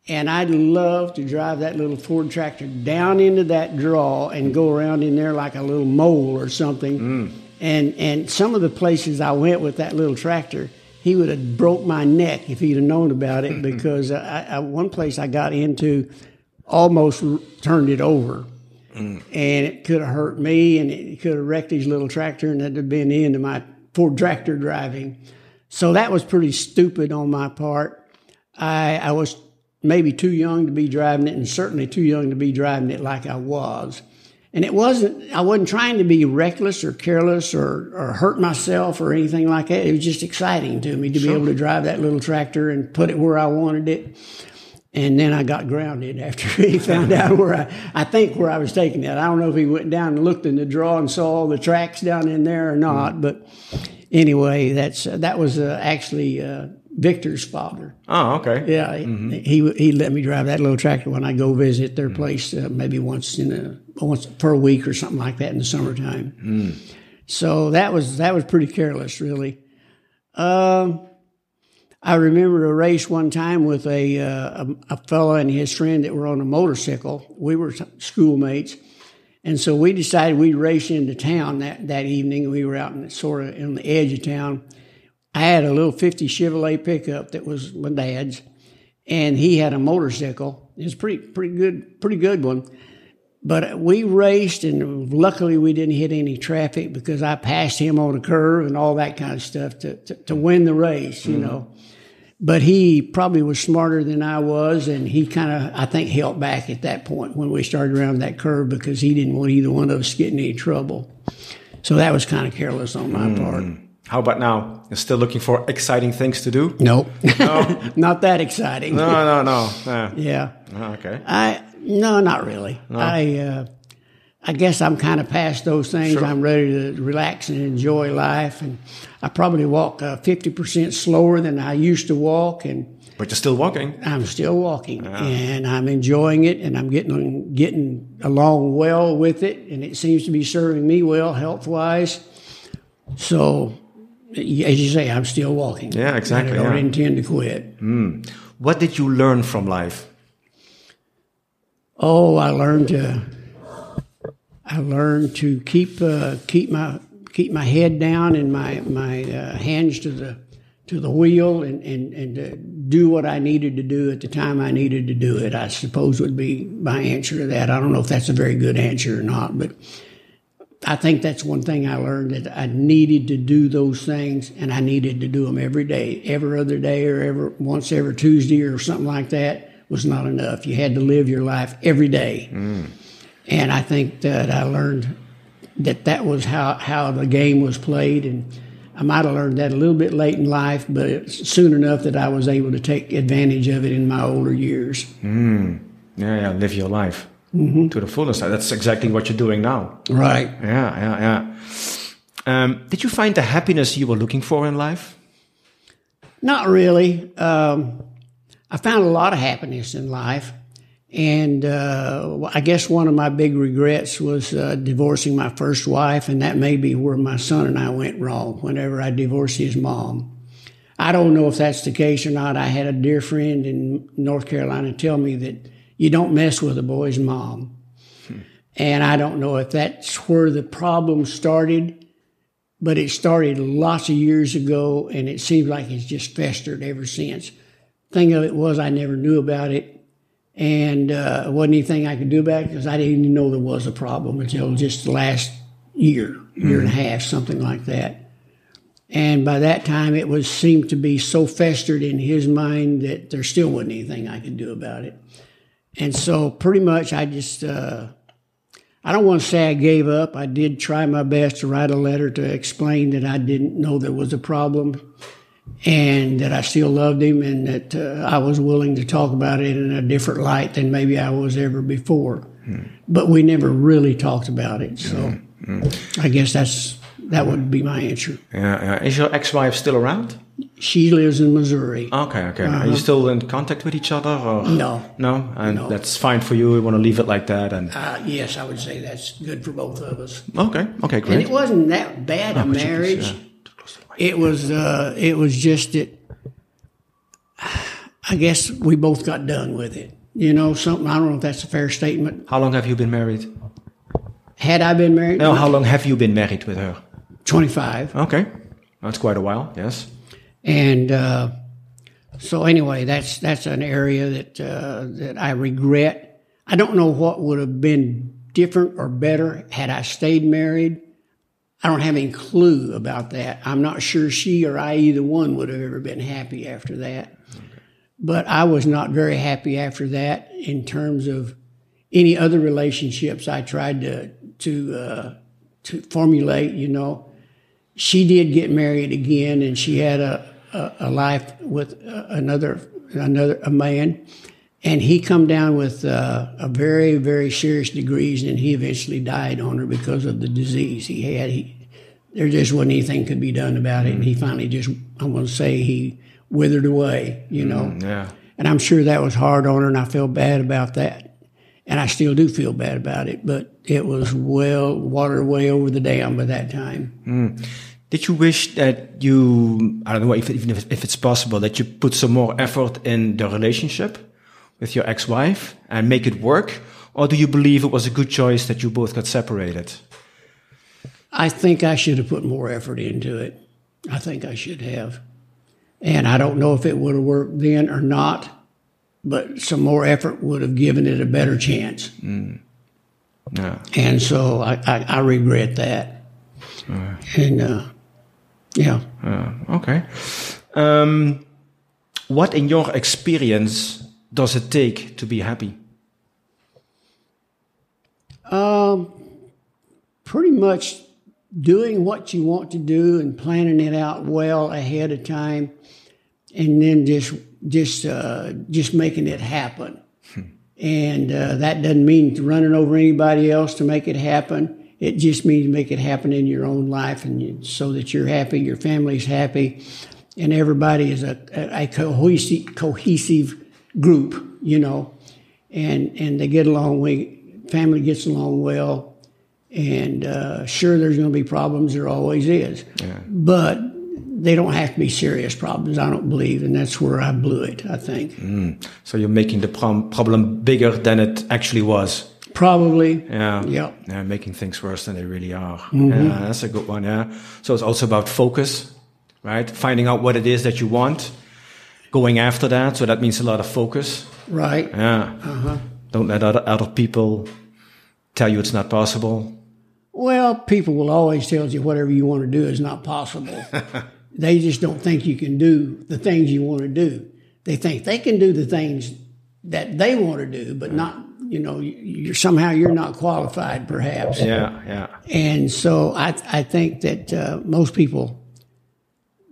And I'd love to drive that little Ford tractor down into that draw and go around in there like a little mole or something. Mm. And and some of the places I went with that little tractor, he would have broke my neck if he'd have known about it because I, I, one place I got into almost turned it over. Mm. And it could have hurt me and it could have wrecked his little tractor and that'd have been the end of my Ford tractor driving. So that was pretty stupid on my part. I, I was maybe too young to be driving it and certainly too young to be driving it like I was. And it wasn't, I wasn't trying to be reckless or careless or, or hurt myself or anything like that. It was just exciting to me to sure. be able to drive that little tractor and put it where I wanted it. And then I got grounded after he found out where I, I think where I was taking it. I don't know if he went down and looked in the draw and saw all the tracks down in there or not, mm. but anyway, that's, uh, that was uh, actually, uh, Victor's father. Oh, okay. Yeah, mm-hmm. he he let me drive that little tractor when I go visit their mm-hmm. place, uh, maybe once in a once per week or something like that in the summertime. Mm. So that was that was pretty careless, really. Um, I remember a race one time with a, uh, a, a fellow and his friend that were on a motorcycle. We were schoolmates, And so we decided we'd race into town that, that evening. We were out in sort of on the edge of town. I had a little 50 Chevrolet pickup that was my dad's, and he had a motorcycle. It was pretty, pretty good, pretty good one. But we raced, and luckily we didn't hit any traffic because I passed him on a curve and all that kind of stuff to, to, to win the race, you mm-hmm. know but he probably was smarter than I was, and he kind of, I think, held back at that point when we started around that curve because he didn't want either one of us getting any trouble. So that was kind of careless on my mm. part. How about now? You're still looking for exciting things to do? Nope. No, not that exciting. No, no, no. Yeah. yeah. Oh, okay. I no, not really. No. I uh, I guess I'm kind of past those things. Sure. I'm ready to relax and enjoy life, and I probably walk uh, fifty uh, percent slower than I used to walk, and but you're still walking. I'm still walking, yeah. and I'm enjoying it, and I'm getting getting along well with it, and it seems to be serving me well health wise. So, as you say, I'm still walking. Yeah, exactly. I don't yeah. intend to quit. Mm. What did you learn from life? Oh, I learned to I learned to keep uh, keep my keep my head down and my my uh, hands to the to the wheel and, and, and do what I needed to do at the time I needed to do it. I suppose would be my answer to that. I don't know if that's a very good answer or not, but I think that's one thing I learned that I needed to do those things and I needed to do them every day, every other day or every once every Tuesday or something like that was not enough. You had to live your life every day. Mm. And I think that I learned that that was how, how the game was played. And I might have learned that a little bit late in life, but soon enough that I was able to take advantage of it in my older years. Mm. Yeah, yeah, live your life mm-hmm. to the fullest. That's exactly what you're doing now. Right. Yeah, yeah, yeah. Um, did you find the happiness you were looking for in life? Not really. Um, I found a lot of happiness in life. And uh, I guess one of my big regrets was uh, divorcing my first wife, and that may be where my son and I went wrong whenever I divorced his mom. I don't know if that's the case or not. I had a dear friend in North Carolina tell me that you don't mess with a boy's mom. Hmm. And I don't know if that's where the problem started, but it started lots of years ago, and it seems like it's just festered ever since. Thing of it was, I never knew about it and uh, wasn't anything I could do about it because I didn't even know there was a problem until just the last year, year and a mm. half, something like that. And by that time, it was seemed to be so festered in his mind that there still wasn't anything I could do about it. And so, pretty much, I just uh, I don't want to say I gave up. I did try my best to write a letter to explain that I didn't know there was a problem and that I still loved him and that uh, I was willing to talk about it in a different light than maybe I was ever before. Mm. But we never really talked about it. So mm. Mm. I guess that's that would be my answer. Yeah, yeah. Is your ex-wife still around? She lives in Missouri. Okay, okay. Uh-huh. Are you uh-huh. still in contact with each other? Or? No, no, and no. that's fine for you. You want to leave it like that, and uh, yes, I would say that's good for both of us. Okay, okay, great. And it wasn't that bad a marriage. Yeah it was uh, it was just that I guess we both got done with it. You know, something I don't know if that's a fair statement. How long have you been married? Had I been married? No, how long have you been married with her? Twenty five. Okay, that's quite a while. Yes. And uh, so anyway, that's that's an area that uh, that I regret. I don't know what would have been different or better had I stayed married I don't have any clue about that. I'm not sure she or I, either one, would have ever been happy after that. Okay. But I was not very happy after that in terms of any other relationships I tried to to uh, to formulate. You know, she did get married again, and she had a a, a life with uh, another another a man, and he come down with uh, a very very serious disease and he eventually died on her because of the disease he had. He there just wasn't anything could be done about it. And he finally just i'm going to say he withered away you know? Mm, yeah. And i'm sure that was hard on her and i feel bad about that. And i still do feel bad about it but it was well water way over the dam by that time. Mm. Did you wish that you, I don't know if, even if, if it's possible, that you put some more effort in the relationship? with your ex-wife and make it work? Or do you believe it was a good choice that you both got separated? I think I should have put more effort into it. I think I should have. And I don't know if it would have worked then or not, but some more effort would have given it a better chance. Mm. Yeah. And so I, I, I regret that. Uh, and uh, yeah. Uh, okay. Um, what, in your experience, does it take to be happy? Um, pretty much doing what you want to do and planning it out well ahead of time, and then just just uh, just making it happen. Hmm. And uh, that doesn't mean running over anybody else to make it happen. It just means make it happen in your own life, and you, so that you're happy, your family's happy, and everybody is a, a, a cohesive, cohesive group, you know, and and they get along. We family gets along well, and uh, sure, there's going to be problems. There always is, yeah. but they don't have to be serious problems. I don't believe, and that's where I blew it. I think. Mm. So you're making the problem bigger than it actually was. Probably. Yeah. Yeah. Yeah. Making things worse than they really are. Mm-hmm. Yeah, that's a good one. Yeah. So it's also about focus, right? Finding out what it is that you want, going after that. So that means a lot of focus. Right. Yeah. Uh-huh. Don't let other, other people tell you it's not possible. Well, people will always tell you whatever you want to do is not possible. they just don't think you can do the things you want to do. They think they can do the things that they want to do, but not you know you're somehow you're not qualified perhaps. Yeah yeah. And so i i think that uh, most people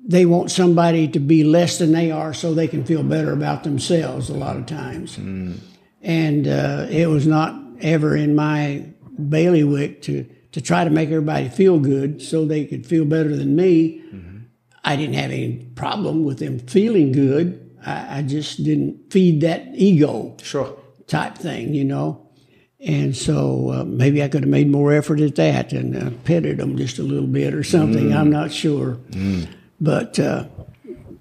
they want somebody to be less than they are so they can feel better about themselves a lot of times. Mm. and uh, it was not ever in my bailiwick to to try to make everybody feel good so they could feel better than me. Mm-hmm. i didn't have any problem with them feeling good. I, I just didn't feed that ego. Sure type thing, you know. And so uh, maybe I could have made more effort at that and uh, petted them just a little bit or something. Mm. I'm not sure, mm. but uh,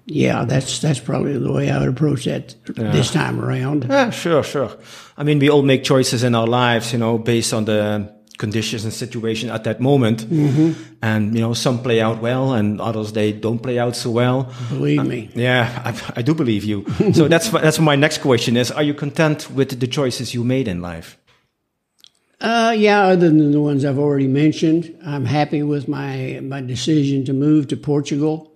yeah, that's that's probably the way I would approach that yeah. this time around. Yeah, sure, sure. I mean, we all make choices in our lives, you know, based on the conditions and situation at that moment. Mm-hmm. And, you know, some play out well and others, they don't play out so well. Believe uh, me. Yeah, I, I, do believe you. so that's, that's my next question is, are you content with the choices you made in life? Uh, yeah, other than the ones I've already mentioned, I'm happy with my, my decision to move to Portugal.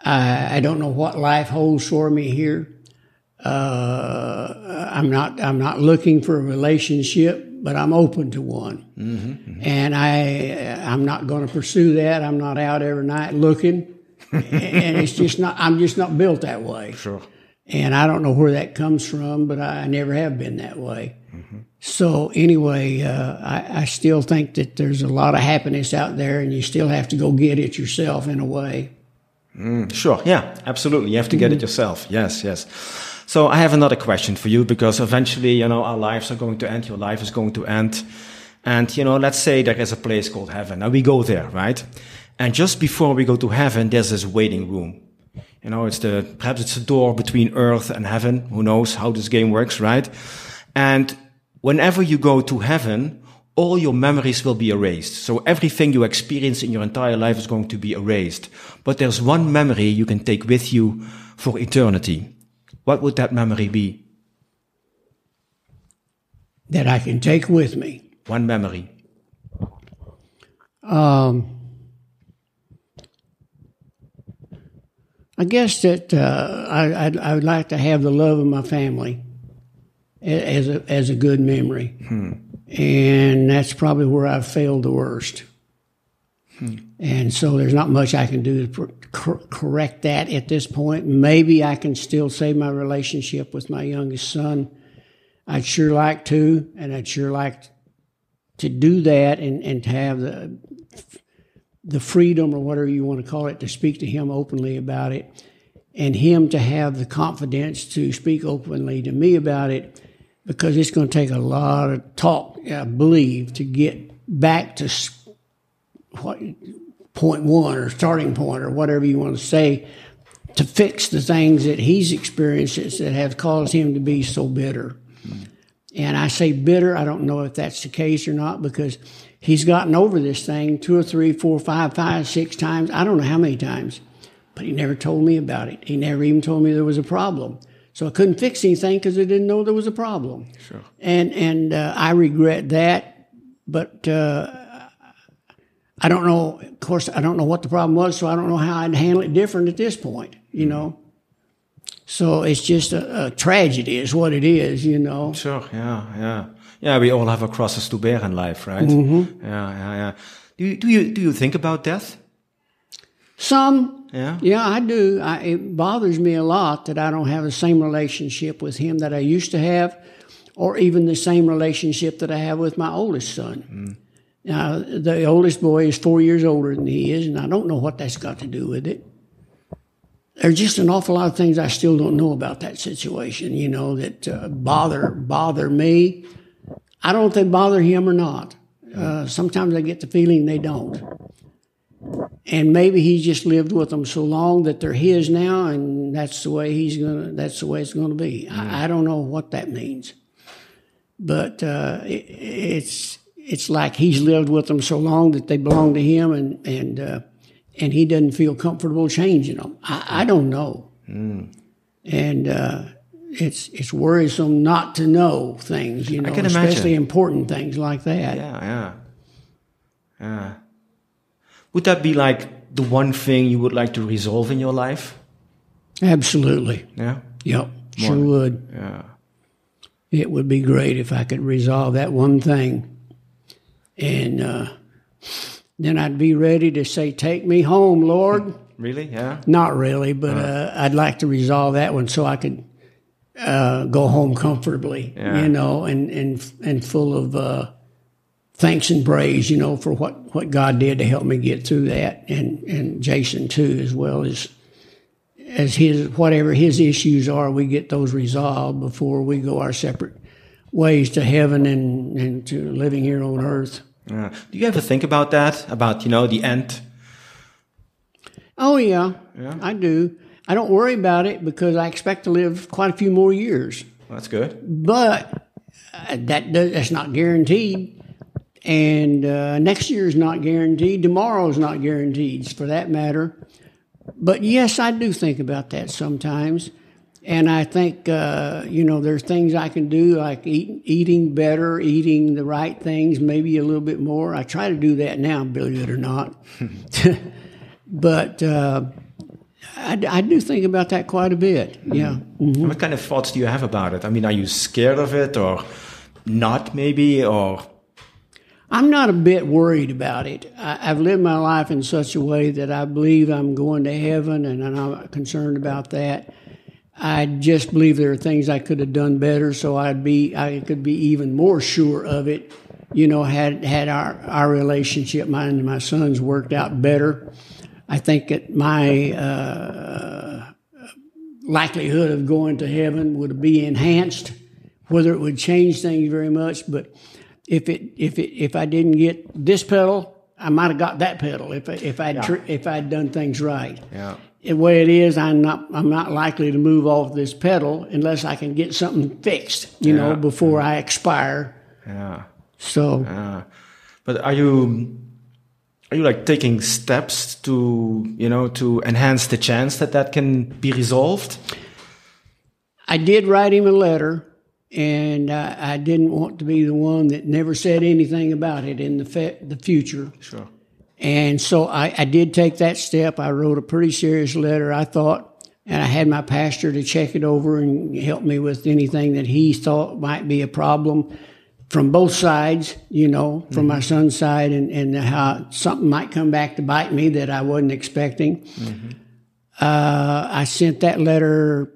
I, I don't know what life holds for me here. Uh, I'm not, I'm not looking for a relationship but I'm open to one. Mm-hmm, mm-hmm. And I, I'm not going to pursue that. I'm not out every night looking. and it's just not, I'm just not built that way. Sure. And I don't know where that comes from, but I never have been that way. Mm-hmm. So anyway, uh, I, I, still think that there's a lot of happiness out there, and you still have to go get it yourself in a way. Mm, sure. Yeah, absolutely. You have to get it mm-hmm. yourself. Yes, yes. So I have another question for you because eventually, you know, our lives are going to end. Your life is going to end. And, you know, let's say there is a place called heaven. Now we go there, right? And just before we go to heaven, there's this waiting room. You know, it's the, perhaps it's a door between earth and heaven. Who knows how this game works, right? And whenever you go to heaven, all your memories will be erased. So everything you experience in your entire life is going to be erased. But there's one memory you can take with you for eternity what would that memory be? That I can take with me. One memory. Um, I guess that uh, I, I'd, I would like to have the love of my family as a, as a good memory. Hmm. And that's probably where I've failed the worst. Hmm. And so there's not much I can do to cor- correct that at this point. Maybe I can still save my relationship with my youngest son. I'd sure like to, and I'd sure like to do that and, and to have the the freedom or whatever you want to call it to speak to him openly about it and him to have the confidence to speak openly to me about it because it's going to take a lot of talk, I believe, to get back to what point one or starting point or whatever you want to say to fix the things that he's experienced that have caused him to be so bitter. And I say bitter. I don't know if that's the case or not because he's gotten over this thing two or three, four, five, five, six times. I don't know how many times, but he never told me about it. He never even told me there was a problem. So I couldn't fix anything because I didn't know there was a problem. Sure. And and uh, I regret that, but uh, I don't know. Of course, I don't know what the problem was, so I don't know how I'd handle it different at this point. You know. So it's just a, a tragedy, is what it is. You know. Sure. Yeah. Yeah. Yeah. We all have a crosses to bear in life, right? Mm-hmm. Yeah. Yeah. Yeah. Do you do you do you think about death? Some. Yeah. Yeah, I do. I, it bothers me a lot that I don't have the same relationship with him that I used to have, or even the same relationship that I have with my oldest son. Now, the oldest boy is four years older than he is, and I don't know what that's got to do with it. There's just an awful lot of things I still don't know about that situation, you know, that uh, bother bother me. I don't know if they bother him or not. Uh, sometimes I get the feeling they don't and maybe he's just lived with them so long that they're his now, and that's the way he's gonna. That's the way it's gonna be. I, I don't know what that means, but uh, it, it's it's like he's lived with them so long that they belong to him, and and uh, and he doesn't feel comfortable changing them. I, I don't know, and uh, it's it's worrisome not to know things. You know, can especially imagine. important things like that. Yeah. Yeah. Yeah. Would that be like the one thing you would like to resolve in your life? Absolutely. Yeah. Yep. Sure would. Yeah. it would be great if I could resolve that one thing. And uh, then I'd be ready to say, Take me home, Lord. Really? Yeah. Not really, but uh, I'd like to resolve that one so I could uh, go home comfortably, Yeah. you know, and, and, and full of uh, thanks and praise, you know, for what, what God did to help me get through that. And, and Jason, too, as well as as his whatever his issues are, we get those resolved before we go our separate ways to heaven and, and to living here on earth. Yeah. Do you ever think about that? About you know the end? Oh yeah, I do. I don't worry about it because I expect to live quite a few more years. That's good. But uh, that does, that's not guaranteed. And uh, next year is not guaranteed. Tomorrow is not guaranteed, for that matter. But yes, I do think about that sometimes. And I think, uh, you know, there's things I can do, like eat, eating better, eating the right things, maybe a little bit more. I try to do that now, believe it or not. but uh, I, I do think about that quite a bit. Yeah. And What kind of thoughts do you have about it? I mean, are you scared of it or not? Maybe or I'm not a bit worried about it. I, I've lived my life in such a way that I believe I'm going to heaven, and I'm not concerned about that. I just believe there are things I could have done better, so I'd be I could be even more sure of it. You know, had had our our relationship, mine and my son's, worked out better. I think that my uh, likelihood of going to heaven would be enhanced. Whether it would change things very much, but if it if it if I didn't get this pedal, I might have got that pedal if I, if I would if I'd done things right. Yeah. The way it is, I'm not I'm not likely to move off this pedal unless I can get something fixed, you know, Yeah. before I expire. yeah. So Yeah. But are you are you like taking steps to you know to enhance the chance that that can be resolved? I did write him a letter, and I, I didn't want to be the one that never said anything about it in the the future. Sure. And so I, I did take that step. I wrote a pretty serious letter, I thought, and I had my pastor to check it over and help me with anything that he thought might be a problem from both sides, you know, from my mm-hmm. son's side and, and how something might come back to bite me that I wasn't expecting. Mm-hmm. Uh, I sent that letter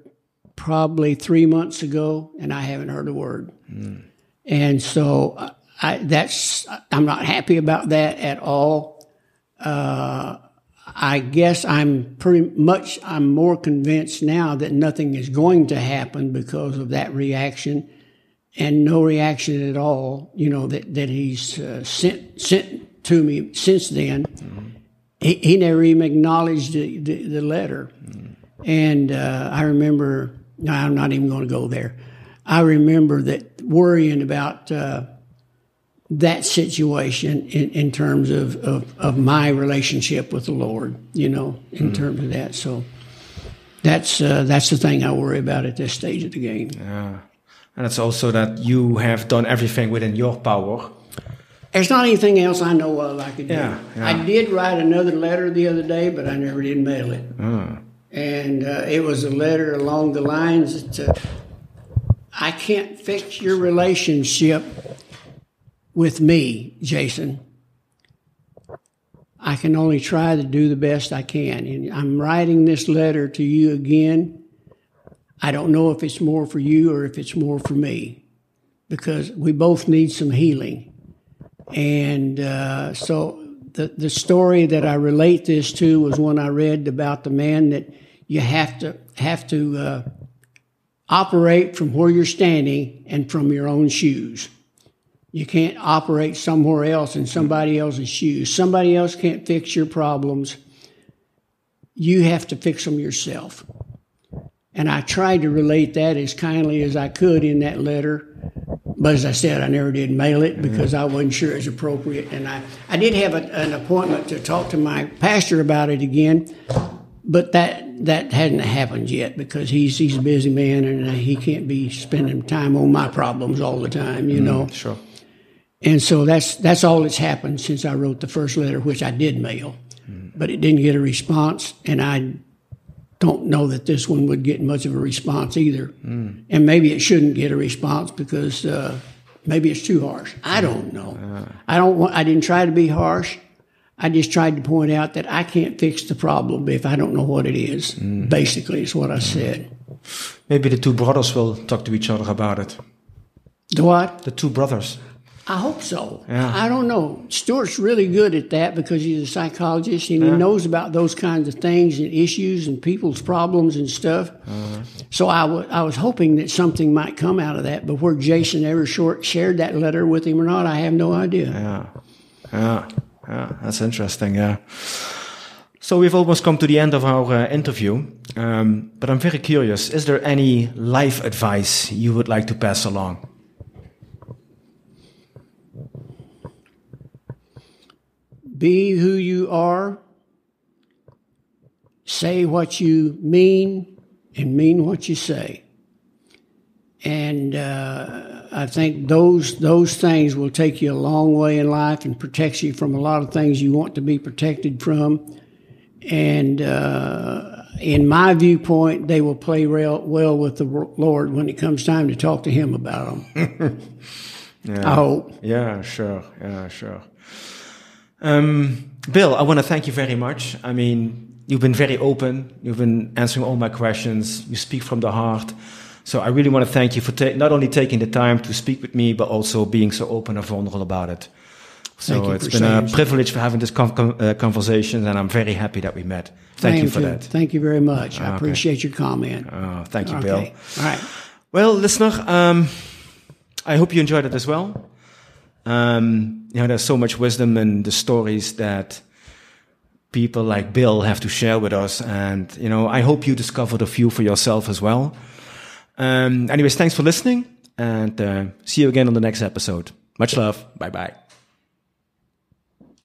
probably three months ago, and I haven't heard a word. Mm. And so I, that's I'm not happy about that at all. Uh, I guess I'm pretty much I'm more convinced now that nothing is going to happen because of that reaction, and no reaction at all. You know that that he's uh, sent sent to me since then. He, he never even acknowledged the, the, the letter. And uh, I remember, no, I'm not even going to go there. I remember that worrying about uh, that situation in, in terms of, of, of, my relationship with the Lord, you know, in mm. terms of that. So that's uh, that's the thing I worry about at this stage of the game. Yeah. And it's also that you have done everything within your power. There's not anything else I know of I could do. Yeah, yeah. I did write another letter the other day, but I never did mail it. Mm. And uh, it was a letter along the lines that uh, I can't fix your relationship with me, Jason. I can only try to do the best I can. And I'm writing this letter to you again. I don't know if it's more for you or if it's more for me because we both need some healing. And uh, so the, the story that I relate this to was one I read about the man that you have to have to uh, operate from where you're standing and from your own shoes. You can't operate somewhere else in somebody else's shoes. Somebody else can't fix your problems. You have to fix them yourself. And I tried to relate that as kindly as I could in that letter. But as I said, I never did mail it because I wasn't sure it was appropriate. And I, I did have a, an appointment to talk to my pastor about it again, but that that hadn't happened yet because he's he's a busy man and he can't be spending time on my problems all the time, you mm, know. Sure. And so that's that's all that's happened since I wrote the first letter, which I did mail, mm. but it didn't get a response, and I don't know that this one would get much of a response either. Mm. And maybe it shouldn't get a response because uh, maybe it's too harsh. I don't know. Uh. I don't want. I didn't try to be harsh. I just tried to point out that I can't fix the problem if I don't know what it is. Mm. Basically, is what I said. Maybe the two brothers will talk to each other about it. The what? The two brothers. I hope so. Yeah. I don't know. Stuart's really good at that because he's a psychologist and yeah. he knows about those kinds of things and issues and people's problems and stuff. Uh-huh. So I, w- I was hoping that something might come out of that. But where Jason ever short shared that letter with him or not, I have no idea. Yeah, yeah, yeah. That's interesting. Yeah. So we've almost come to the end of our uh, interview, um, but I'm very curious. Is there any life advice you would like to pass along? Be who you are. Say what you mean and mean what you say. And uh, I think those those things will take you a long way in life and protect you from a lot of things you want to be protected from. And uh, in my viewpoint, they will play real, well with the Lord when it comes time to talk to Him about them. yeah. I hope. Yeah, sure. Yeah, sure. Um, Bill, I want to thank you very much. I mean, you've been very open. You've been answering all my questions. You speak from the heart. So I really want to thank you for not only taking the time to speak with me, but also being so open and vulnerable about it. So it's been a privilege for having this uh, conversation, and I'm very happy that we met. Thank, you for you. that. Thank you very much. I okay. appreciate your comment. Oh, thank you, okay. Bill. All right. Well, listener, um, I hope you enjoyed it as well. Um, you know, there's so much wisdom in the stories that people like Bill have to share with us. And, you know, I hope you discovered a few for yourself as well. Um, anyways, thanks for listening and uh, see you again on the next episode. Much love. Bye bye.